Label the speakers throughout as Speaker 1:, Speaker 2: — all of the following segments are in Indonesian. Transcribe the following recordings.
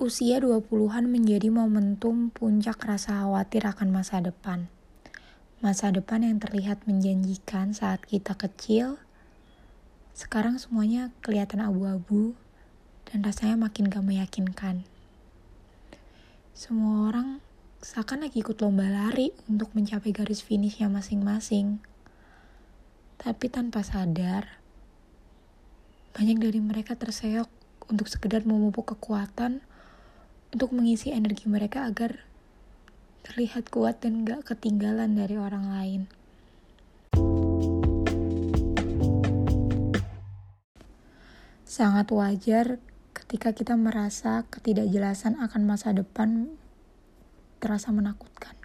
Speaker 1: Usia 20-an menjadi momentum puncak rasa khawatir akan masa depan. Masa depan yang terlihat menjanjikan saat kita kecil, sekarang semuanya kelihatan abu-abu dan rasanya makin gak meyakinkan. Semua orang seakan lagi ikut lomba lari untuk mencapai garis finishnya masing-masing. Tapi tanpa sadar, banyak dari mereka terseok untuk sekedar memupuk kekuatan untuk mengisi energi mereka agar terlihat kuat dan gak ketinggalan dari orang lain. Sangat wajar ketika kita merasa ketidakjelasan akan masa depan terasa menakutkan.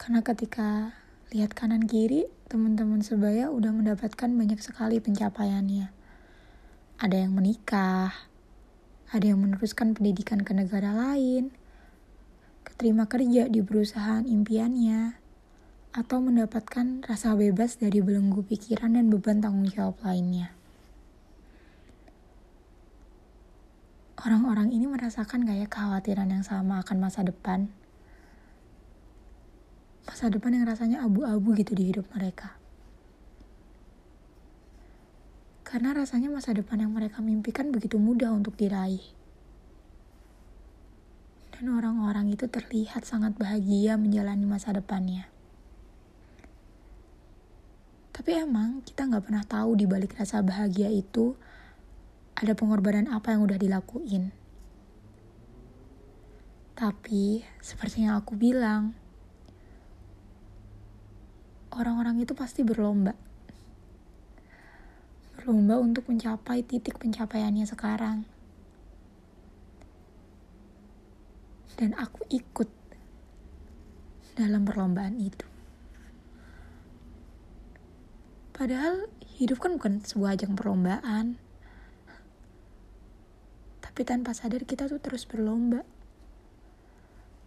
Speaker 1: Karena ketika lihat kanan kiri, teman-teman sebaya udah mendapatkan banyak sekali pencapaiannya. Ada yang menikah, ada yang meneruskan pendidikan ke negara lain, keterima kerja di perusahaan impiannya, atau mendapatkan rasa bebas dari belenggu pikiran dan beban tanggung jawab lainnya. Orang-orang ini merasakan gaya kekhawatiran yang sama akan masa depan. Masa depan yang rasanya abu-abu gitu di hidup mereka. Karena rasanya masa depan yang mereka mimpikan begitu mudah untuk diraih. Dan orang-orang itu terlihat sangat bahagia menjalani masa depannya. Tapi emang kita nggak pernah tahu di balik rasa bahagia itu ada pengorbanan apa yang udah dilakuin. Tapi seperti yang aku bilang, orang-orang itu pasti berlomba berlomba untuk mencapai titik pencapaiannya sekarang. Dan aku ikut dalam perlombaan itu. Padahal hidup kan bukan sebuah ajang perlombaan. Tapi tanpa sadar kita tuh terus berlomba.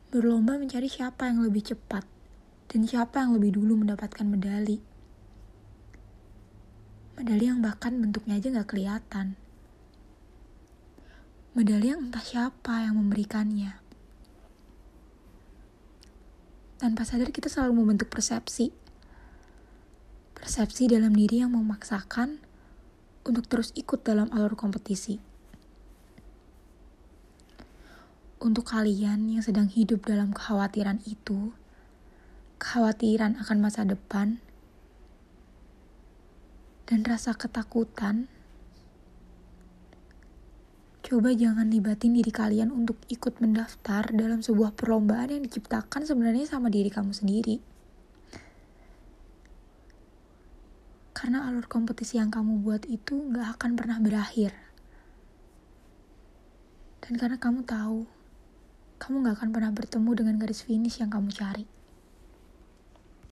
Speaker 1: Berlomba mencari siapa yang lebih cepat dan siapa yang lebih dulu mendapatkan medali. Medali yang bahkan bentuknya aja gak kelihatan. Medali yang entah siapa yang memberikannya. Tanpa sadar kita selalu membentuk persepsi. Persepsi dalam diri yang memaksakan untuk terus ikut dalam alur kompetisi. Untuk kalian yang sedang hidup dalam kekhawatiran itu, kekhawatiran akan masa depan, dan rasa ketakutan, coba jangan libatin diri kalian untuk ikut mendaftar dalam sebuah perlombaan yang diciptakan sebenarnya sama diri kamu sendiri. Karena alur kompetisi yang kamu buat itu gak akan pernah berakhir. Dan karena kamu tahu, kamu gak akan pernah bertemu dengan garis finish yang kamu cari.